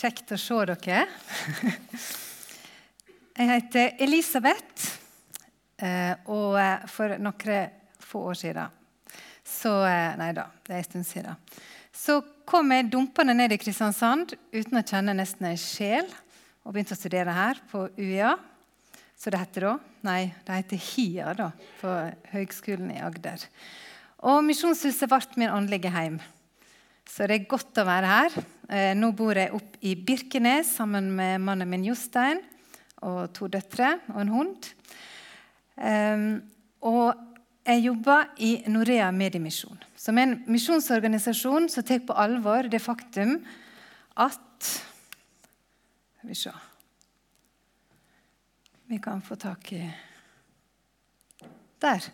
Kjekt å se dere. Jeg heter Elisabeth, eh, og eh, for noen få år siden så, eh, Nei da, det er en stund siden. Så kom jeg dumpende ned i Kristiansand uten å kjenne nesten ei sjel, og begynte å studere her på UiA. Så det heter da. Nei, det heter HiA da, på Høgskolen i Agder. Og Misjonshuset ble min åndelige heim. Så det er godt å være her. Eh, nå bor jeg oppe i Birkenes sammen med mannen min Jostein og to døtre og en hund. Um, og jeg jobber i Norea Mediemisjon, som er en misjonsorganisasjon som tar på alvor det faktum at Skal vi se Vi kan få tak i Der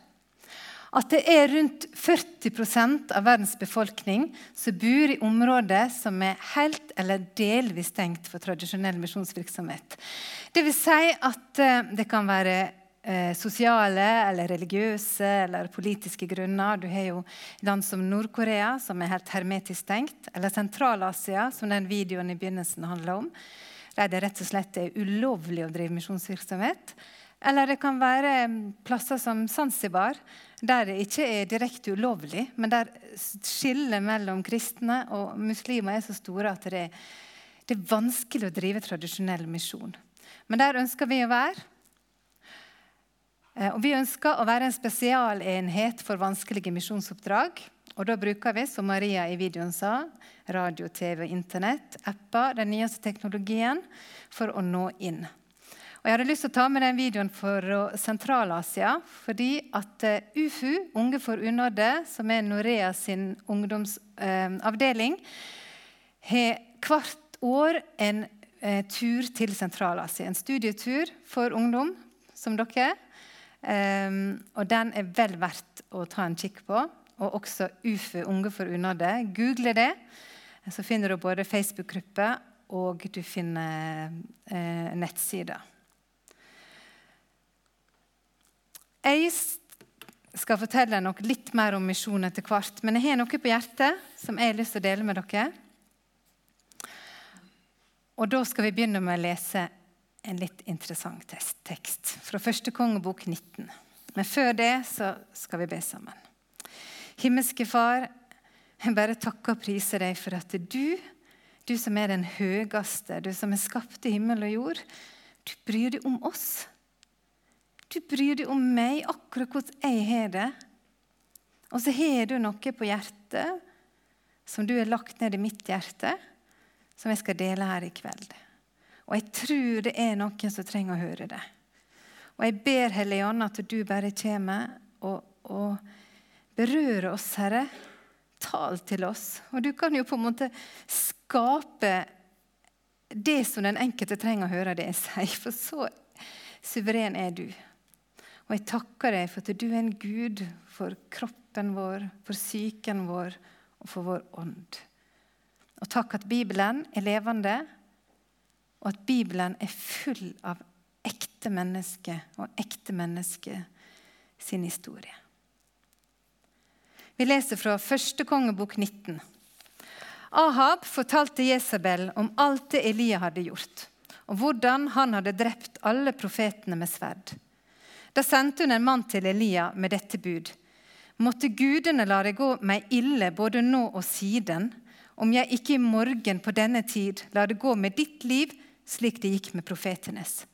at det er rundt 40% av verdens befolkning som bor i områder som er helt eller delvis stengt for tradisjonell misjonsvirksomhet. Det vil si at eh, det kan være eh, sosiale eller religiøse eller politiske grunner. Du har jo land som Nord-Korea, som er helt hermetisk stengt, eller Sentral-Asia, som den videoen i begynnelsen handler om, der det rett og slett er ulovlig å drive misjonsvirksomhet. Eller det kan være mm, plasser som Zanzibar, der det ikke er direkte ulovlig, men der skillet mellom kristne og muslimer er så store at det er, det er vanskelig å drive tradisjonell misjon. Men der ønsker vi å være. Eh, og vi ønsker å være en spesialenhet for vanskelige misjonsoppdrag. Og da bruker vi, som Maria i videoen sa, radio, TV, Internett, apper, den nyeste teknologien, for å nå inn. Og Jeg hadde lyst til å ta med den videoen for Sentral-Asia. Fordi at eh, UFU, Unge for unådde, som er Norea sin ungdomsavdeling, eh, har hvert år en eh, tur til Sentral-Asia. En studietur for ungdom som dere. Eh, og den er vel verdt å ta en kikk på. Og også UFU, Unge for unådde. Google det, så finner du både Facebook-gruppe og du finner eh, nettsider. Jeg skal fortelle noe litt mer om misjon etter hvert, men jeg har noe på hjertet som jeg har lyst til å dele med dere. Og Da skal vi begynne med å lese en litt interessant tekst fra første kongebok 19. Men før det så skal vi be sammen. Himmelske Far, jeg bare takker og priser deg for at du, du som er den høyeste, du som er skapt i himmel og jord, du bryr deg om oss. Du bryr deg om meg akkurat hvordan jeg har det. Og så har du noe på hjertet som du har lagt ned i mitt hjerte, som jeg skal dele her i kveld. Og jeg tror det er noen som trenger å høre det. Og jeg ber Helligånd at du bare kommer og, og berører oss, Herre. Tal til oss. Og du kan jo på en måte skape det som den enkelte trenger å høre det jeg sier, for så suveren er du. Og jeg takker deg for at du er en Gud for kroppen vår, for psyken vår og for vår ånd. Og takk at Bibelen er levende, og at Bibelen er full av ekte mennesker og ekte mennesker sin historie. Vi leser fra første kongebok 19. Ahab fortalte Jesabel om alt det Elia hadde gjort, og hvordan han hadde drept alle profetene med sverd. Da sendte hun en mann til Elia med dette bud. Måtte gudene la det gå meg ille både nå og siden, om jeg ikke i morgen på denne tid la det gå med ditt liv slik det gikk med profetenes.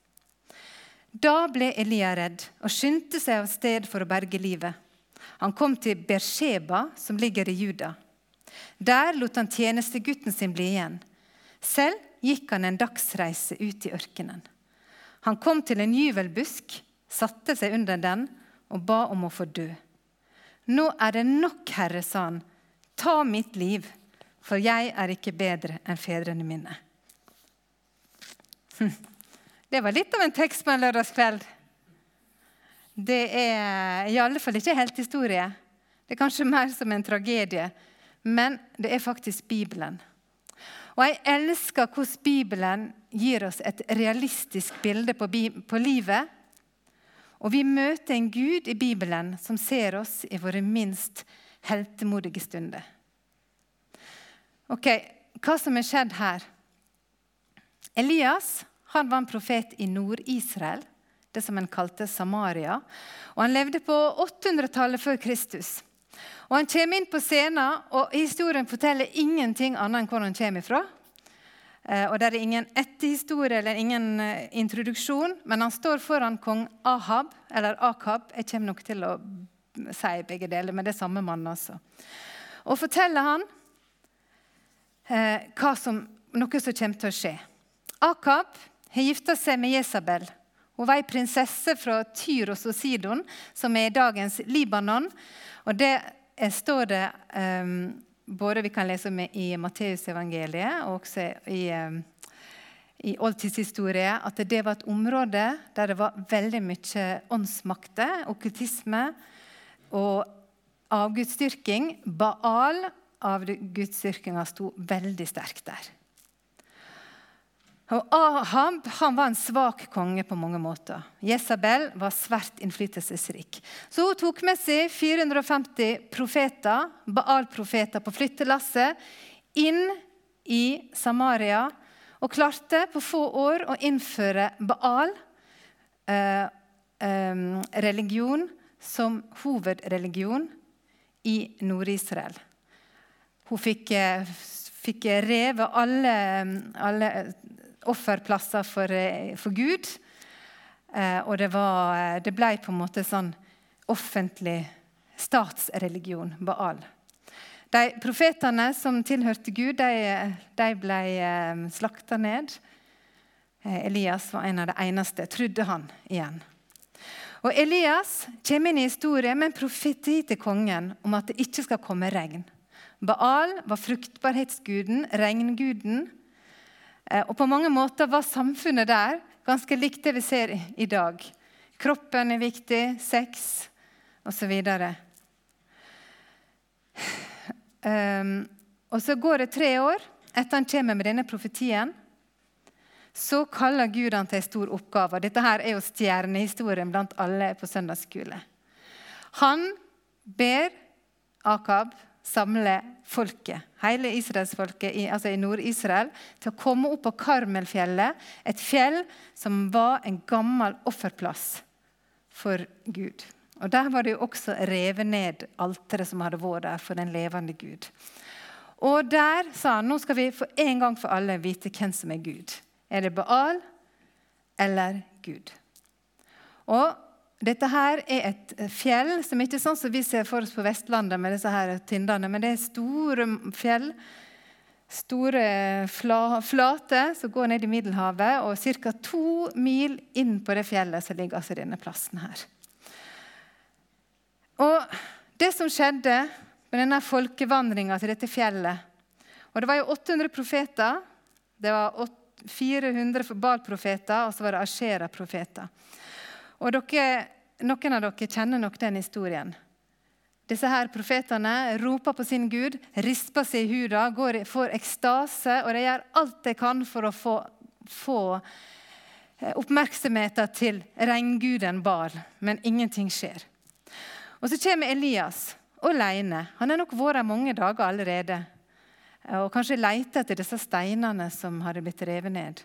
Da ble Elia redd og skyndte seg av sted for å berge livet. Han kom til Bersheba, som ligger i Juda. Der lot han tjenestegutten sin bli igjen. Selv gikk han en dagsreise ut i ørkenen. Han kom til en gyvelbusk satte seg under den og ba om å få dø. Nå er det nok, Herre, sa han. Ta mitt liv, for jeg er ikke bedre enn fedrene mine. Hm. Det var litt av en tekst på en lørdagskveld. Det er i alle fall ikke helt historie. Det er kanskje mer som en tragedie. Men det er faktisk Bibelen. Og jeg elsker hvordan Bibelen gir oss et realistisk bilde på livet og vi møter en Gud i Bibelen som ser oss i våre minst heltemodige stunder. Ok, Hva som er skjedd her? Elias han var en profet i Nord-Israel, det som en kalte Samaria. Og Han levde på 800-tallet før Kristus. Og Han kommer inn på scenen, og historien forteller ingenting annet enn hvor han kommer fra. Eh, og Det er ingen etterhistorie eller ingen eh, introduksjon, men han står foran kong Ahab, eller Akab. Jeg kommer nok til å si begge deler, men det er samme mann. altså. Og forteller han eh, som, noe som kommer til å skje. Akab har gifta seg med Jesabel. Hun var ei prinsesse fra Tyros og Sidon, som er i dagens Libanon. Og det står det um, både vi kan lese om i Matteusevangeliet og også i, i oldtidshistorie, at det var et område der det var veldig mye åndsmakter, okkultisme og avgudsdyrking. Baal av gudsdyrkinga sto veldig sterkt der. Og Ahab han var en svak konge på mange måter. Jesabel var svært innflytelsesrik. Så hun tok med seg 450 profeter, Baal-profeter på flyttelasset inn i Samaria og klarte på få år å innføre Baal eh, eh, religion som hovedreligion i Nord-Israel. Hun fikk, eh, fikk revet alle, alle offerplasser for, eh, for Gud. Eh, og det, var, eh, det ble på en måte sånn offentlig statsreligion, Baal. De profetene som tilhørte Gud, de, de ble slakta ned. Elias var en av de eneste, trodde han igjen. Og Elias kommer inn i historien med en profeti til kongen om at det ikke skal komme regn. Baal var fruktbarhetsguden, regnguden. Eh, og på mange måter var samfunnet der ganske likt det vi ser i dag. Kroppen er viktig, sex osv. Um, ehm, og så går det tre år etter han kommer med denne profetien. Så kaller Gud han til en stor oppgave. Dette her er jo stjernehistorien blant alle på søndagsskole. Han ber Akab samle folket, hele israelsfolket i, altså i Nord-Israel til å komme opp på Karmelfjellet, et fjell som var en gammel offerplass for Gud. Og Der var det jo også revet ned alteret som hadde vært der for den levende Gud. Og Der sa han nå skal vi for en gang for alle vite hvem som er Gud. Er det Baal eller Gud? Og dette her er et fjell som ikke er sånn som vi ser for oss på Vestlandet, med disse her tindene, men det er store fjell. Store flate som går ned i Middelhavet, og ca. to mil inn på det fjellet så ligger altså denne plassen her. Og det som skjedde med denne folkevandringa til dette fjellet Og det var jo 800 profeter. Det var 400 Baal-profeter, og så var det Ashera-profeter. Og dere, Noen av dere kjenner nok den historien. Disse her Profetene roper på sin Gud, risper seg i huda, går, får ekstase, og de gjør alt de kan for å få, få eh, oppmerksomheten til regnguden Bar, men ingenting skjer. Og Så kommer Elias alene. Han har nok vært her mange dager allerede. Og kanskje leter etter disse steinene som hadde blitt revet ned.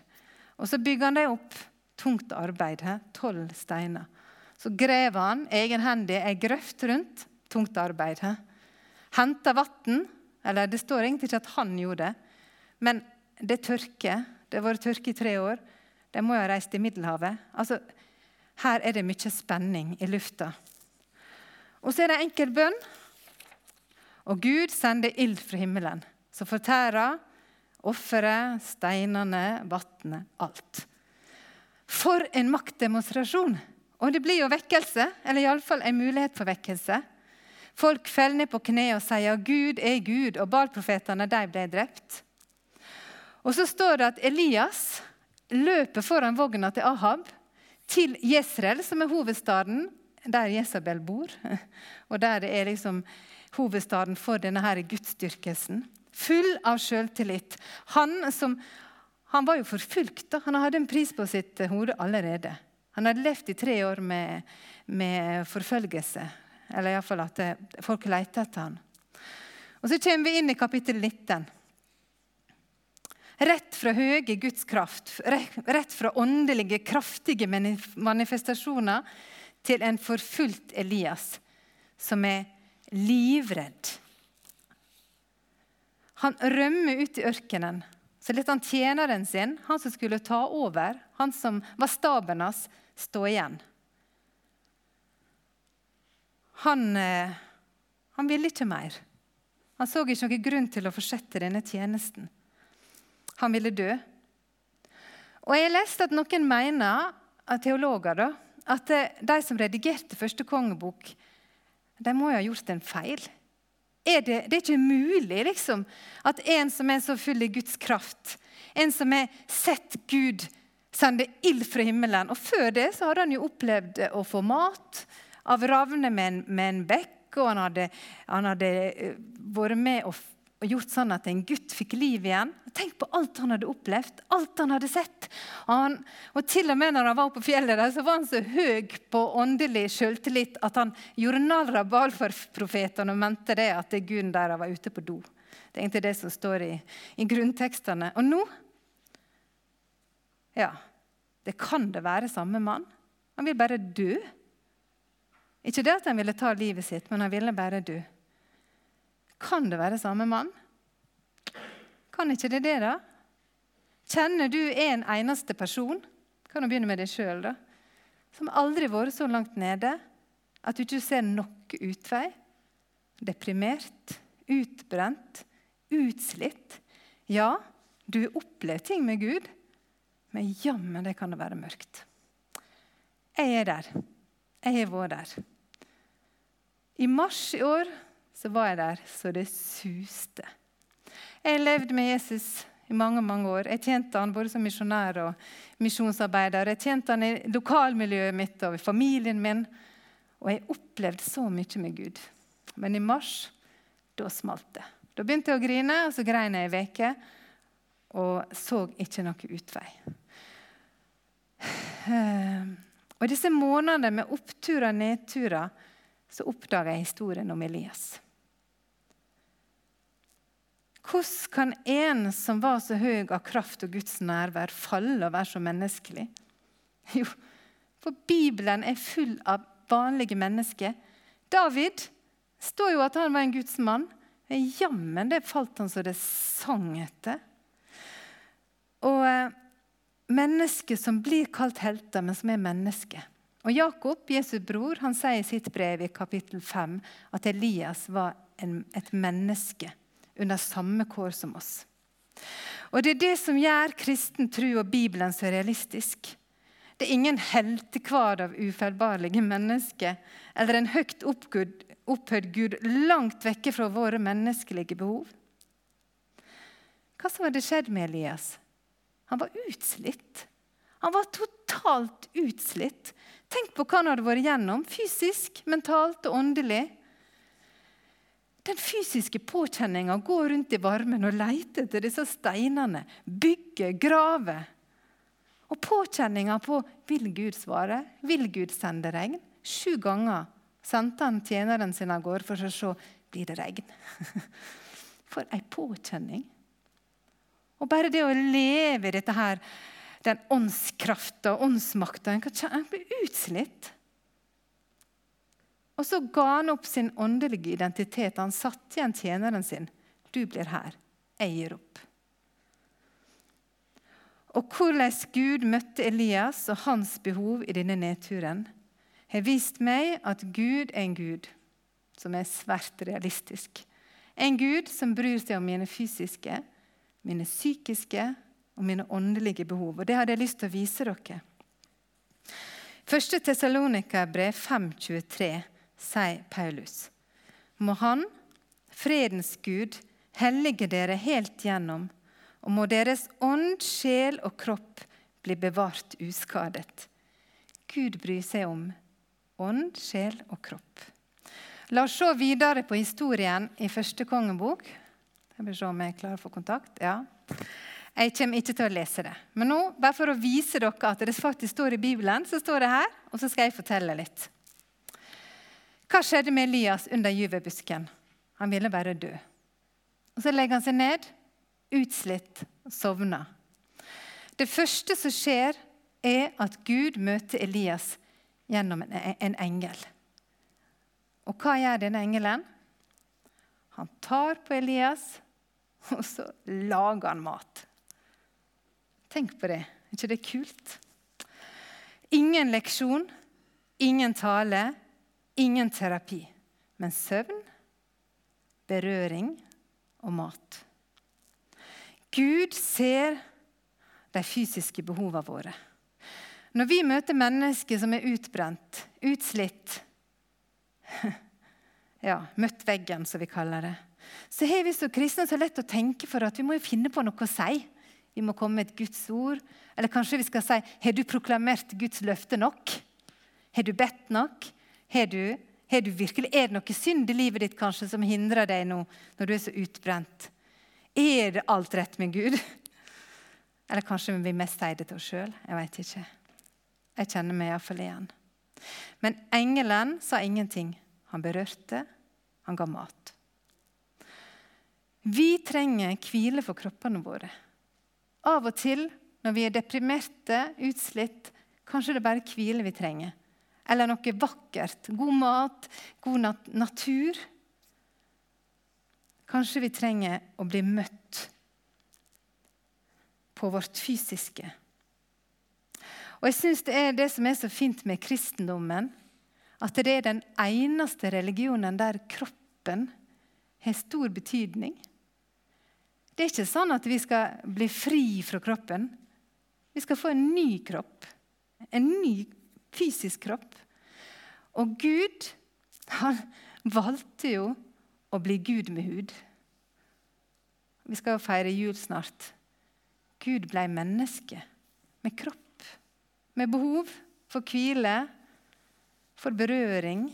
Og Så bygger han dem opp tungt arbeid. Tolv steiner. Så grev han egenhendig ei grøft rundt. Tungt arbeid. Henter vann. Eller det står egentlig ikke at han gjorde det, men det tørker. Det har vært tørke i tre år. De må jo ha reist i Middelhavet. Altså, her er det mye spenning i lufta. Og så er det enkel bønn. Og Gud sender ild fra himmelen, som fortærer offeret, steinene, vannet, alt. For en maktdemonstrasjon! Og det blir jo vekkelse, eller iallfall en mulighet for vekkelse. Folk faller ned på kne og sier 'Gud er Gud', og Baal-profetene ble drept. Og så står det at Elias løper foran vogna til Ahab, til Jesrel, som er hovedstaden der Jesabel bor. Og der er liksom hovedstaden for denne her gudsdyrkelsen. Full av sjøltillit. Han som han var jo forfulgt. Han hadde en pris på sitt hode allerede. Han hadde levd i tre år med, med forfølgelse. Eller iallfall at eh, folk lette etter han. Og Så kommer vi inn i kapittel 19. Rett fra høye Guds kraft, rett fra åndelige, kraftige manifestasjoner til en forfulgt Elias som er livredd. Han rømmer ut i ørkenen. Så lot han tjeneren sin, han som skulle ta over, han som var staben hans, stå igjen. Han, eh, han ville ikke mer. Han så ikke noen grunn til å fortsette denne tjenesten. Han ville dø. Og Jeg leste at noen mener, teologer, da, at de som redigerte første kongebok, de må jo ha gjort en feil. Er det, det, er ikke mulig liksom, at en som er så full i Guds kraft, en som har sett Gud sende ild fra himmelen. Og før det så hadde han jo opplevd å få mat av ravne med med en bekk, og han hadde, han hadde eh, vært med og og gjort sånn at en gutt fikk liv igjen. Tenk på alt han hadde opplevd, alt han hadde sett. Han, og til og med når han var på fjellet, der, så var han så høy på åndelig sjøltillit at han gjorde narr av Balfor-profetene og mente det at det guden der var ute på do. Det er egentlig det som står i, i grunntekstene. Og nå Ja, det kan det være samme mann. Han vil bare dø. Ikke det at han ville ta livet sitt, men han ville bare dø. Kan det være samme mann? Kan ikke det det, da? Kjenner du en eneste person kan du begynne med deg sjøl, da, som aldri har vært så langt nede at du ikke ser noen utvei? Deprimert, utbrent, utslitt. Ja, du har opplevd ting med Gud, men jammen det kan det være mørkt. Jeg er der. Jeg har vært der. I mars i år så var jeg der så det suste. Jeg levde med Jesus i mange mange år. Jeg tjente han både som misjonær og misjonsarbeider. Jeg tjente han i lokalmiljøet mitt og i familien min. Og jeg opplevde så mye med Gud. Men i mars, da smalt det. Da begynte jeg å grine, og så grein jeg ei uke og så ikke noe utvei. Og disse månedene med oppturer og nedturer så oppdaga jeg historien om Elias. Hvordan kan en som var så høy av kraft og Guds nærvær, falle og være så menneskelig? Jo, for Bibelen er full av vanlige mennesker. David står jo at han var en Guds mann. Jammen det falt han så det sang etter. Og eh, mennesker som blir kalt helter, men som er mennesker. Og Jakob, Jesu bror, han sier i sitt brev i kapittel 5 at Elias var en, et menneske under samme kår som oss. Og Det er det som gjør kristen tro og Bibelen så realistisk. Det er ingen heltekvad av ufeilbarlige mennesker eller en høyt opphøyd Gud langt vekke fra våre menneskelige behov. Hva som hadde skjedd med Elias? Han var utslitt. Han var totalt utslitt. Tenk på hva han hadde vært gjennom, fysisk, mentalt og åndelig. Den fysiske påkjenninga gå rundt i varmen og lete etter disse steinene, bygge, grave. Og påkjenninga på vil Gud svare, vil Gud sende regn? Sju ganger sendte han tjeneren sin av gårde for å se blir det regn. For ei påkjenning. Og bare det å leve i dette her, den åndskrafta og åndsmakta En kan bli utslitt. Og så ga han opp sin åndelige identitet. Han satte igjen tjeneren sin. Du blir her. Jeg gir opp. Og hvordan Gud møtte Elias og hans behov i denne nedturen, har vist meg at Gud er en Gud som er svært realistisk. En Gud som bryr seg om mine fysiske, mine psykiske og mine åndelige behov. Og Det hadde jeg lyst til å vise dere. Første Tessalonika-brev 523 sier Paulus. Må Han, fredens Gud, hellige dere helt gjennom, og må deres ånd, sjel og kropp bli bevart uskadet. Gud bryr seg om ånd, sjel og kropp. La oss se videre på historien i første kongebok. Jeg vil se om jeg klarer å få kontakt. Ja. Jeg kommer ikke til å lese det. Men nå, bare for å vise dere at det faktisk står i Bibelen, så står det her, og så skal jeg fortelle litt. Hva skjedde med Elias under juvebusken? Han ville bare dø. Og Så legger han seg ned, utslitt sovner. Det første som skjer, er at Gud møter Elias gjennom en, en engel. Og hva gjør denne engelen? Han tar på Elias, og så lager han mat. Tenk på det. Er ikke det kult? Ingen leksjon, ingen tale, ingen terapi. Men søvn, berøring og mat. Gud ser de fysiske behovene våre. Når vi møter mennesker som er utbrent, utslitt ja, møtt veggen, som vi kaller det, så har vi som kristne så lett å tenke for at vi må finne på noe å si. Vi må komme med et Guds ord. Eller kanskje vi skal si Har du proklamert Guds løfte nok? Har du bedt nok? Har du, har du virkelig, Er det noe synd i livet ditt kanskje som hindrer deg nå når du er så utbrent? Er det alt rett med Gud? Eller kanskje vi mest sier det til oss sjøl. Jeg veit ikke. Jeg kjenner meg iallfall igjen. Men engelen sa ingenting. Han berørte, han ga mat. Vi trenger hvile for kroppene våre. Av og til når vi er deprimerte, utslitt, kanskje det er bare hvile vi trenger. Eller noe vakkert. God mat, god nat natur. Kanskje vi trenger å bli møtt på vårt fysiske. Og jeg synes Det er det som er så fint med kristendommen, at det er den eneste religionen der kroppen har stor betydning. Det er ikke sånn at vi skal bli fri fra kroppen. Vi skal få en ny kropp. En ny fysisk kropp. Og Gud, han valgte jo å bli Gud med hud. Vi skal jo feire jul snart. Gud ble menneske med kropp, med behov for hvile, for berøring.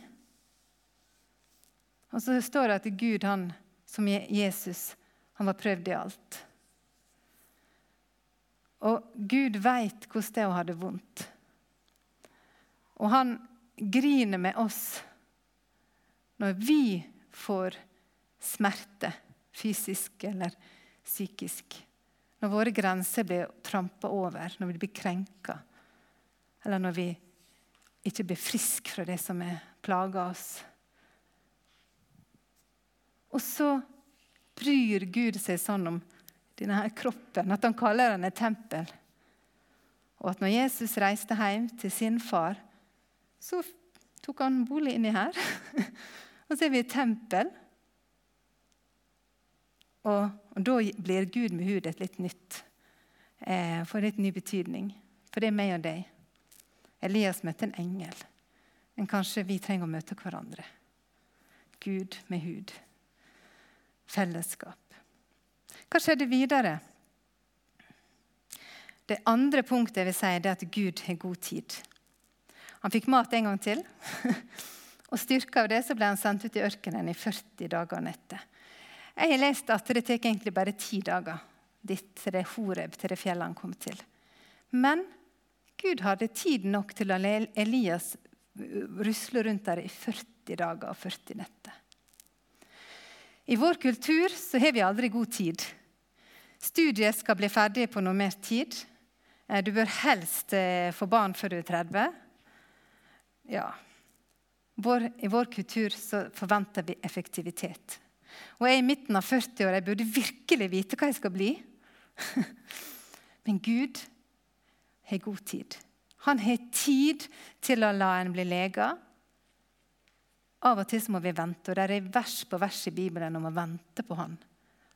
Og så står det at Gud, han, som Jesus, han var prøvd i alt. Og Gud veit hvordan det er å ha det vondt. Og han griner med oss når vi får smerte, fysisk eller psykisk. Når våre grenser blir trampa over, når vi blir krenka, eller når vi ikke blir friske fra det som plager oss. Og så bryr Gud seg sånn om denne her kroppen at han kaller den et tempel. Og at når Jesus reiste hjem til sin far, så tok han bolig inni her. og så er vi i tempel. Og, og, da blir Gud med hud et litt nytt. Eh, får litt ny betydning. For det er meg og deg. Elias møtte en engel. Men kanskje vi trenger å møte hverandre. Gud med hud. Fellesskap. Hva skjedde videre? Det andre punktet jeg vil si, er at Gud har god tid. Han fikk mat en gang til. og Styrka av det så ble han sendt ut i ørkenen i 40 dager og netter. Jeg har lest at det tar egentlig bare ti dager dit til det Horeb, til det fjellet han kom til. Men Gud hadde tid nok til å la Elias rusle rundt der i 40 dager og 40 netter. I vår kultur så har vi aldri god tid. Studiet skal bli ferdig på normert tid. Eh, du bør helst eh, få barn før du er 30. Ja. I vår kultur så forventer vi effektivitet. Og jeg er i midten av 40-åra. Jeg burde virkelig vite hva jeg skal bli. Men Gud har god tid. Han har tid til å la en bli lega. Av og til må vi vente, og det er vers på vers i Bibelen om å vente på Han.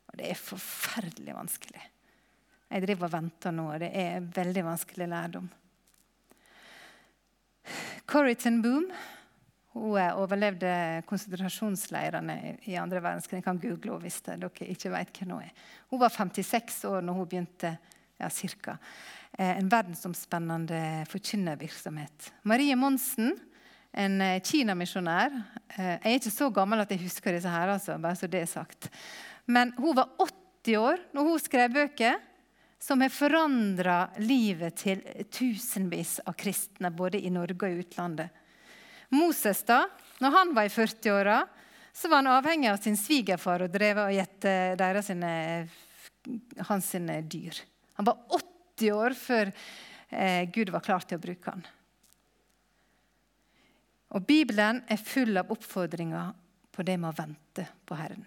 Og det er forferdelig vanskelig. Jeg driver og venter nå, og det er veldig vanskelig lærdom. Corrie ten Boom hun overlevde konsentrasjonsleirene i andre verdenskrig. Jeg kan google henne hvis dere ikke vet hvem hun er. Hun var 56 år når hun begynte ja, cirka, eh, en verdensomspennende forkynnervirksomhet. Marie Monsen, en eh, kinamisjonær eh, Jeg er ikke så gammel at jeg husker disse her, altså, bare så det er sagt. Men hun var 80 år når hun skrev bøker som har forandra livet til tusenvis av kristne, både i Norge og i utlandet. Moses, da, når han var i 40-åra, så var han avhengig av sin svigerfar og drev og gjette deres hans dyr. Han var 80 år før eh, Gud var klar til å bruke han. Og Bibelen er full av oppfordringer på det med å vente på Herren.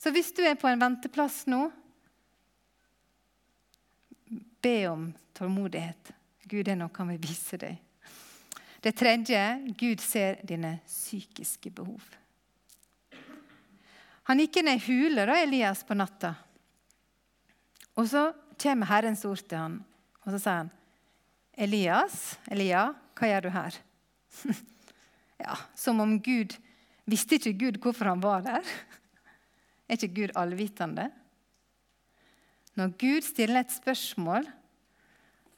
Så hvis du er på en venteplass nå, be om tålmodighet. Gud er noe han vil vise deg. Det tredje Gud ser dine psykiske behov. Han gikk inn i ei hule, da, Elias, på natta. Og så kommer Herrens ord til han, og så sier han, 'Elias, Elia, hva gjør du her?' ja, Som om Gud Visste ikke Gud hvorfor han var der? Er ikke Gud allvitende? Når Gud stiller et spørsmål,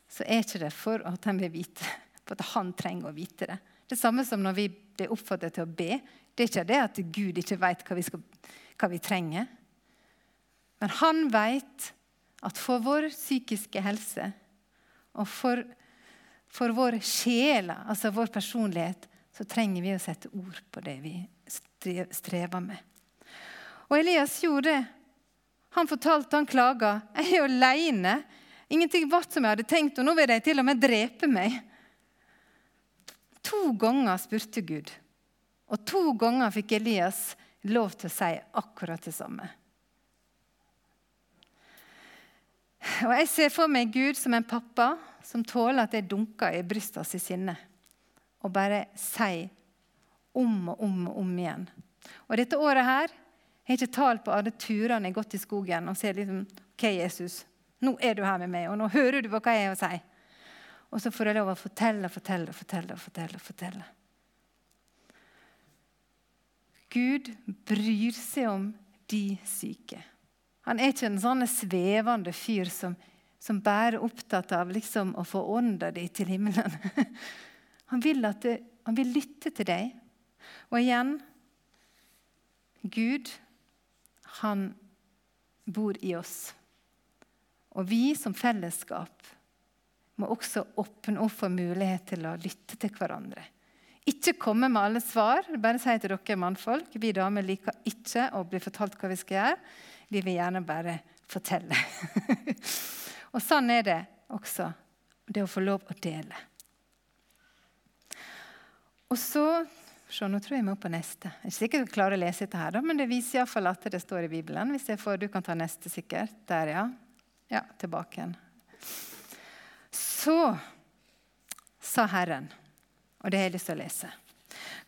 så er ikke det for at han vil vite, for at han trenger å vite det. Det samme som når vi blir oppfordret til å be. Det er ikke det at Gud ikke vet hva vi, skal, hva vi trenger. Men han vet at for vår psykiske helse og for, for vår sjel, altså vår personlighet, så trenger vi å sette ord på det vi strever med. Og Elias gjorde det. Han fortalte, han klaga. 'Jeg er aleine. Ingenting ble som jeg hadde tenkt, og nå vil de til og med drepe meg.' To ganger spurte Gud, og to ganger fikk Elias lov til å si akkurat det samme. Og Jeg ser for meg Gud som en pappa som tåler at jeg dunker i brystet hans sinne, og bare sier om og om og om igjen. Og dette året her jeg har ikke talt på alle turene jeg har gått i skogen og ser liksom OK, Jesus, nå er du her med meg, og nå hører du hva jeg har å si. Og så får jeg lov å fortelle fortelle fortelle. fortelle, fortelle. Gud bryr seg om de syke. Han er ikke en sånn svevende fyr som, som bare er opptatt av liksom å få ånda di til himmelen. Han vil, det, han vil lytte til deg. Og igjen Gud, han bor i oss. Og vi som fellesskap må også åpne opp for mulighet til å lytte til hverandre. Ikke komme med alle svar. Bare si til dere mannfolk vi damer liker ikke å bli fortalt hva vi skal gjøre. Vi vil gjerne bare fortelle. og sånn er det også, det å få lov å dele. Og så så nå tror jeg vi må på neste. Jeg er ikke sikkert jeg klarer å lese dette, her, men det viser iallfall at det står i Bibelen. Hvis jeg får, Du kan ta neste, sikkert. Der, ja. Ja, tilbake igjen. Så sa Herren, og det har jeg lyst til å lese.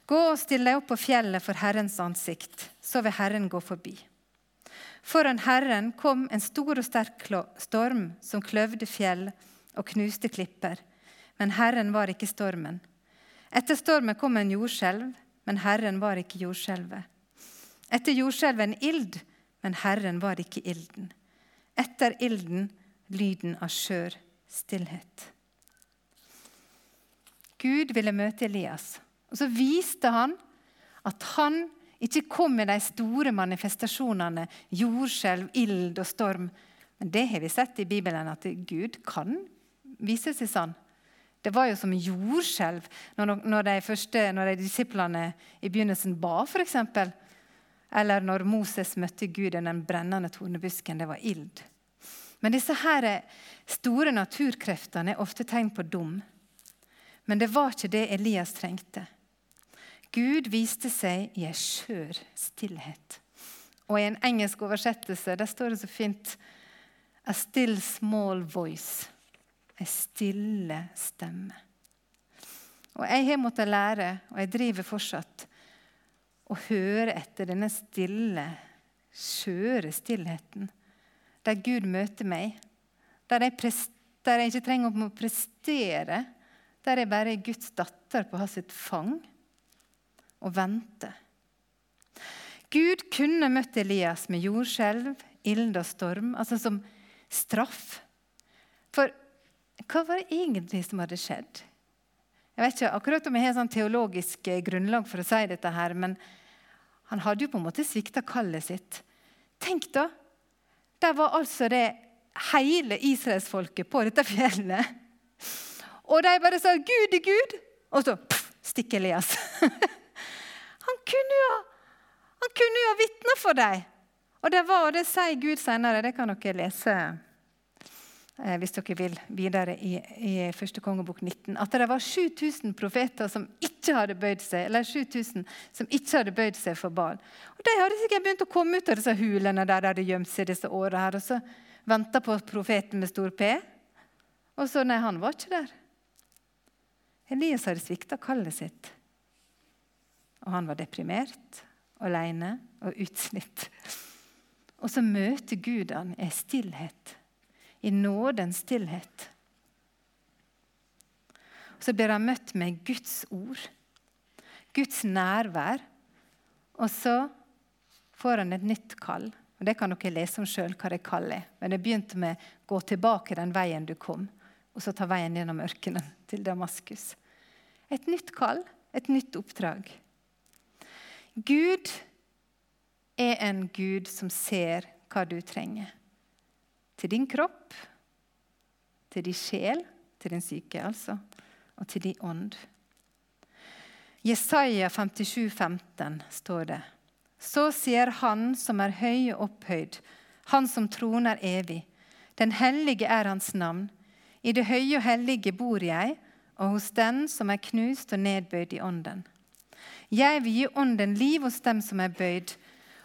Gå og still deg opp på fjellet for Herrens ansikt, så vil Herren gå forbi. Foran Herren kom en stor og sterk storm som kløvde fjell og knuste klipper. Men Herren var ikke stormen. Etter stormen kom en jordskjelv, men Herren var ikke jordskjelvet. Etter jordskjelvet en ild, men Herren var ikke ilden. Etter ilden lyden av skjør stillhet. Gud ville møte Elias, og så viste han at han ikke kom med de store manifestasjonene jordskjelv, ild og storm. Men det har vi sett i Bibelen, at Gud kan vise seg sånn. Det var jo som jordskjelv når, når, de første, når de disiplene i begynnelsen ba, f.eks. Eller når Moses møtte Gud i den brennende tornebusken. Det var ild. Men disse her store naturkreftene er ofte tegn på dum. Men det var ikke det Elias trengte. Gud viste seg i ei skjør stillhet. Og I en engelsk oversettelse der står det så fint A still small voice ei stille stemme. Og Jeg har måttet lære, og jeg driver fortsatt, å høre etter denne stille, skjøre stillheten. Der Gud møter meg. Der jeg, der jeg ikke trenger å prestere. Der jeg bare er Guds datter på hans fang og venter. Gud kunne møtt Elias med jordskjelv, ild og storm, altså som straff. For hva var det egentlig som hadde skjedd? Jeg vet ikke akkurat om jeg har sånn teologisk eh, grunnlag for å si dette, her, men han hadde jo på en måte svikta kallet sitt. Tenk da! Der var altså det hele israelsfolket på dette fjellet. Og de bare sa 'Gud er Gud', og så stikker Elias. han kunne jo han ha vitna for dem. Og det var, det sier Gud senere, det kan dere lese hvis dere vil videre i, i første kongebok 19, at det var 7000 profeter som ikke hadde bøyd seg eller 7000 som ikke hadde bøyd seg for Baal. Og De hadde sikkert begynt å komme ut av disse hulene der de hadde gjemt seg disse årene her, og så venta på profeten med stor P. Og så Nei, han var ikke der. Elias hadde svikta kallet sitt. Og han var deprimert, alene og utslitt. Og så møter Gud han i stillhet, i nådens stillhet. Så blir han møtt med Guds ord, Guds nærvær. Og så får han et nytt kall. Og Det kan dere lese om sjøl hva det kallet er. Men det begynte med 'gå tilbake den veien du kom', og så ta veien gjennom ørkenen til Damaskus. Et nytt kall, et nytt oppdrag. Gud er en Gud som ser hva du trenger. Til din kropp, til din sjel, til din syke, altså, og til din ånd. Jesaja 57, 15 står det. Så sier Han som er høy og opphøyd, Han som troner evig. Den hellige er Hans navn. I det høye og hellige bor jeg, og hos den som er knust og nedbøyd i ånden. Jeg vil gi ånden liv hos dem som er bøyd,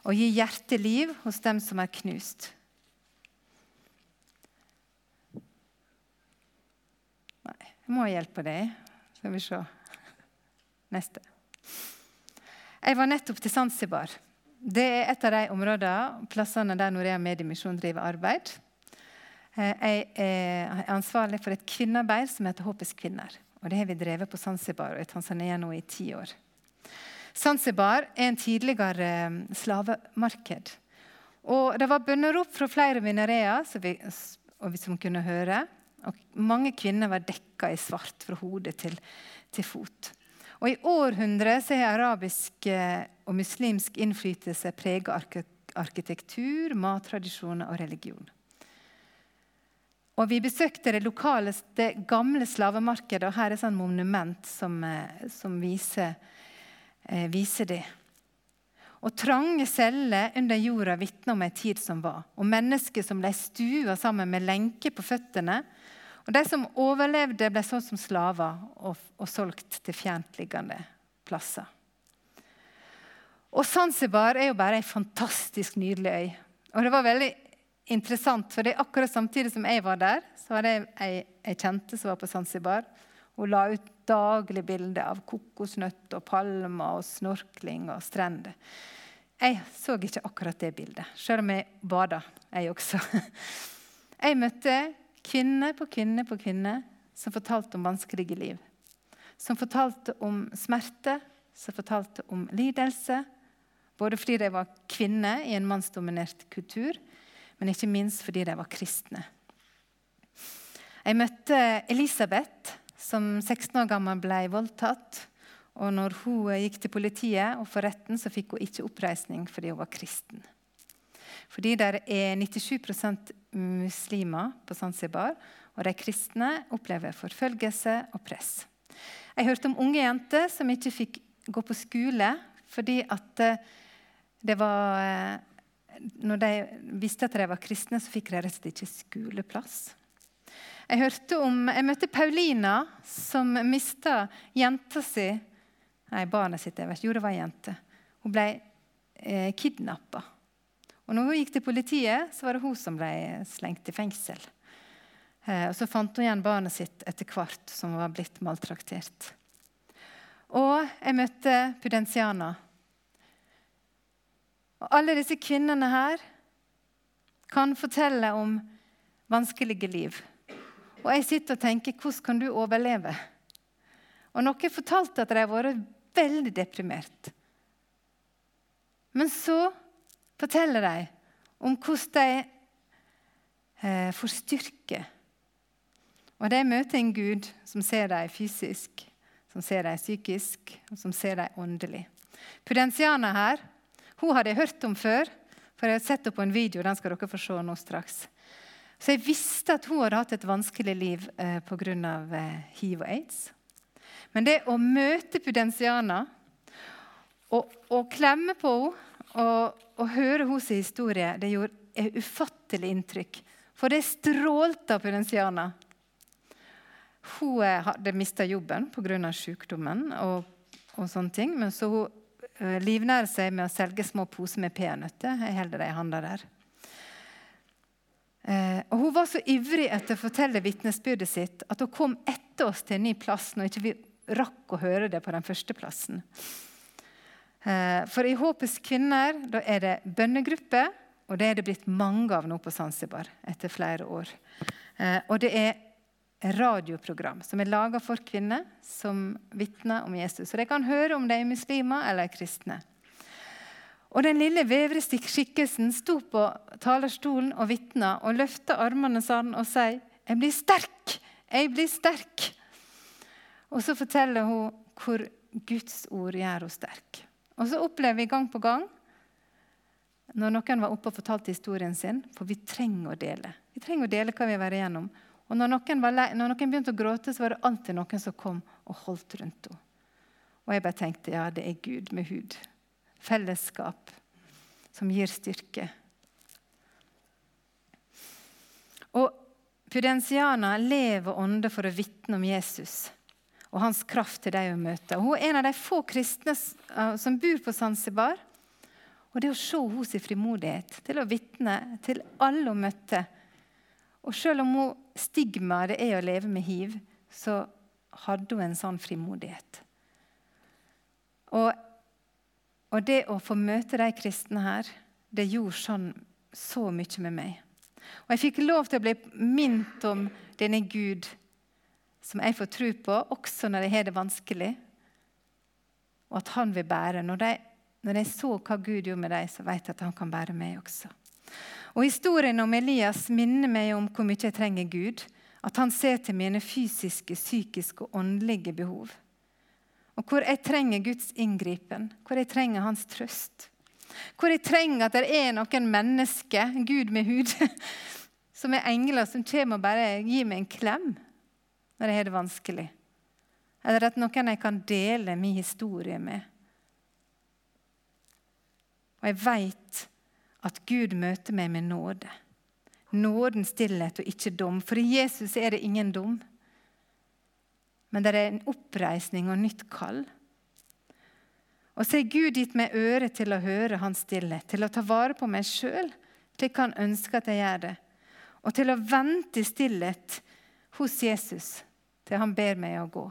og gi hjerteliv hos dem som er knust. Nei, jeg må hjelpe deg. Skal vi se. Neste. Jeg var nettopp til Zanzibar. Det er et av de områdene, plassene der Norea Mediemisjon driver arbeid. Eh, jeg er ansvarlig for et kvinnearbeid som heter Håpets kvinner. Og Det har vi drevet på Zanzibar og i Tanzania nå i ti år. Zanzibar er en tidligere eh, slavemarked. Og Det var bønnerop fra flere vinereer som kunne høre. Og mange kvinner var dekka i svart fra hode til, til fot. Og I århundrer har arabisk eh, og muslimsk innflytelse prega arkitektur, mattradisjoner og religion. Og Vi besøkte det lokale, det gamle slavemarkedet, og her er et sånn monument som, eh, som viser eh, viser det. Og trange celler under jorda vitner om en tid som var. Og mennesker som ble stua sammen med lenker på føttene. Og de som overlevde, ble sånn som slaver og, og solgt til fjerntliggende plasser. Og Zanzibar er jo bare ei fantastisk nydelig øy. Og det var veldig interessant, for det akkurat samtidig som jeg var der, så var det ei jeg kjente som var på Zanzibar. Hun la ut daglig bilder av kokosnøtt og palmer og snorkling og strender. Jeg så ikke akkurat det bildet, selv om jeg bada, jeg også. Jeg møtte kvinne på kvinne på kvinne som fortalte om vanskelige liv. Som fortalte om smerte, som fortalte om lidelse. Både fordi de var kvinner i en mannsdominert kultur, men ikke minst fordi de var kristne. Jeg møtte Elisabeth, som 16 år gammel ble voldtatt. Og når hun gikk til politiet og for retten, så fikk hun ikke oppreisning fordi hun var kristen. Fordi det er 97% muslimer på Zanzibar, og de kristne opplever forfølgelse og press. Jeg hørte om unge jenter som ikke fikk gå på skole fordi at eh, det var eh, Når de visste at de var kristne, så fikk de rett og slett ikke skoleplass. Jeg, hørte om, jeg møtte Paulina, som mista jenta si Nei, barnet sitt. jeg vet ikke, Jo, det var ei jente. Hun ble eh, kidnappa. Og når hun gikk til politiet, så var det hun som ble slengt i fengsel. Eh, og Så fant hun igjen barnet sitt etter hvert, som var blitt maltraktert. Og jeg møtte Pudensiana. Og alle disse kvinnene her kan fortelle om vanskelige liv. Og jeg sitter og tenker hvordan kan du overleve? Og Noen fortalte at de har vært veldig deprimert. Men så forteller de om hvordan de eh, får styrke. Og de møter en Gud som ser dem fysisk, som ser dem psykisk, og som ser dem åndelig. Pudensiana her hun hadde jeg hørt om før, for jeg har sett henne på en video. den skal dere få se nå straks. Så jeg visste at hun hadde hatt et vanskelig liv eh, pga. Eh, hiv og aids. Men det å møte Pudensiana og, og klemme på henne å høre hennes historie det gjorde et ufattelig inntrykk. For det strålte av Pudensiana. Hun eh, hadde mista jobben pga. sykdommen, og, og, sånne ting, men så hun uh, livnærer seg med å selge små poser med peanøtter. Jeg holder det i handa der. Og Hun var så ivrig etter å fortelle vitnesbyrdet sitt at hun kom etter oss til en ny plass når ikke vi rakk å høre det på den første plassen. Uh, for i Håpets kvinner da er det bønnegruppe, og det er det blitt mange av nå på Zanzibar etter flere år. Og det er radioprogram som er laga for kvinner som vitner om Jesus. Så de kan høre om de er muslimer eller kristne. Og Den lille vevre skikkelsen sto på talerstolen og vitna og løfta armene sånn og sa jeg blir sterk, jeg blir sterk. Og så forteller hun hvor Guds ord gjør henne sterk. Og så opplever vi gang på gang når noen var oppe og fortalte historien sin, for vi trenger å dele. Vi trenger å dele hva vi har vært igjennom. Og når noen, lei, når noen, begynte å gråte, så var det alltid noen som kom og holdt rundt henne. Og jeg bare tenkte ja, det er Gud med hud. Fellesskap som gir styrke. Og pudensianer lever ånde for å vitne om Jesus og hans kraft til dem hun møter. Hun er en av de få kristne eh, som bor på Zanzibar. Og det å se hennes frimodighet til å vitne til alle hun møtte, og selv om hun stigma det er å leve med hiv, så hadde hun en sånn frimodighet. Og, og det å få møte de kristne her, det gjorde sånn så mye med meg. Og jeg fikk lov til å bli minnet om denne Gud som jeg får tro på, også når jeg har det vanskelig, og at han vil bære. Når, jeg, når jeg så hva Gud gjorde med dem, så vet jeg at han kan bære meg også. Og Historien om Elias minner meg om hvor mye jeg trenger Gud. At han ser til mine fysiske, psykiske og åndelige behov. Og hvor jeg trenger Guds inngripen, hvor jeg trenger hans trøst. Hvor jeg trenger at det er noen mennesker, Gud med hud, som er engler, som kommer og bare gir meg en klem når jeg har det vanskelig. Eller at noen jeg kan dele min historie med. Og jeg veit at Gud møter meg med nåde. Nåden, stillhet og ikke dom. For i Jesus er det ingen dom. Men det er en oppreisning og nytt kall. Og så har Gud gitt meg øre til å høre hans stillhet, til å ta vare på meg sjøl slik han ønsker at jeg gjør det, og til å vente i stillhet hos Jesus til han ber meg å gå.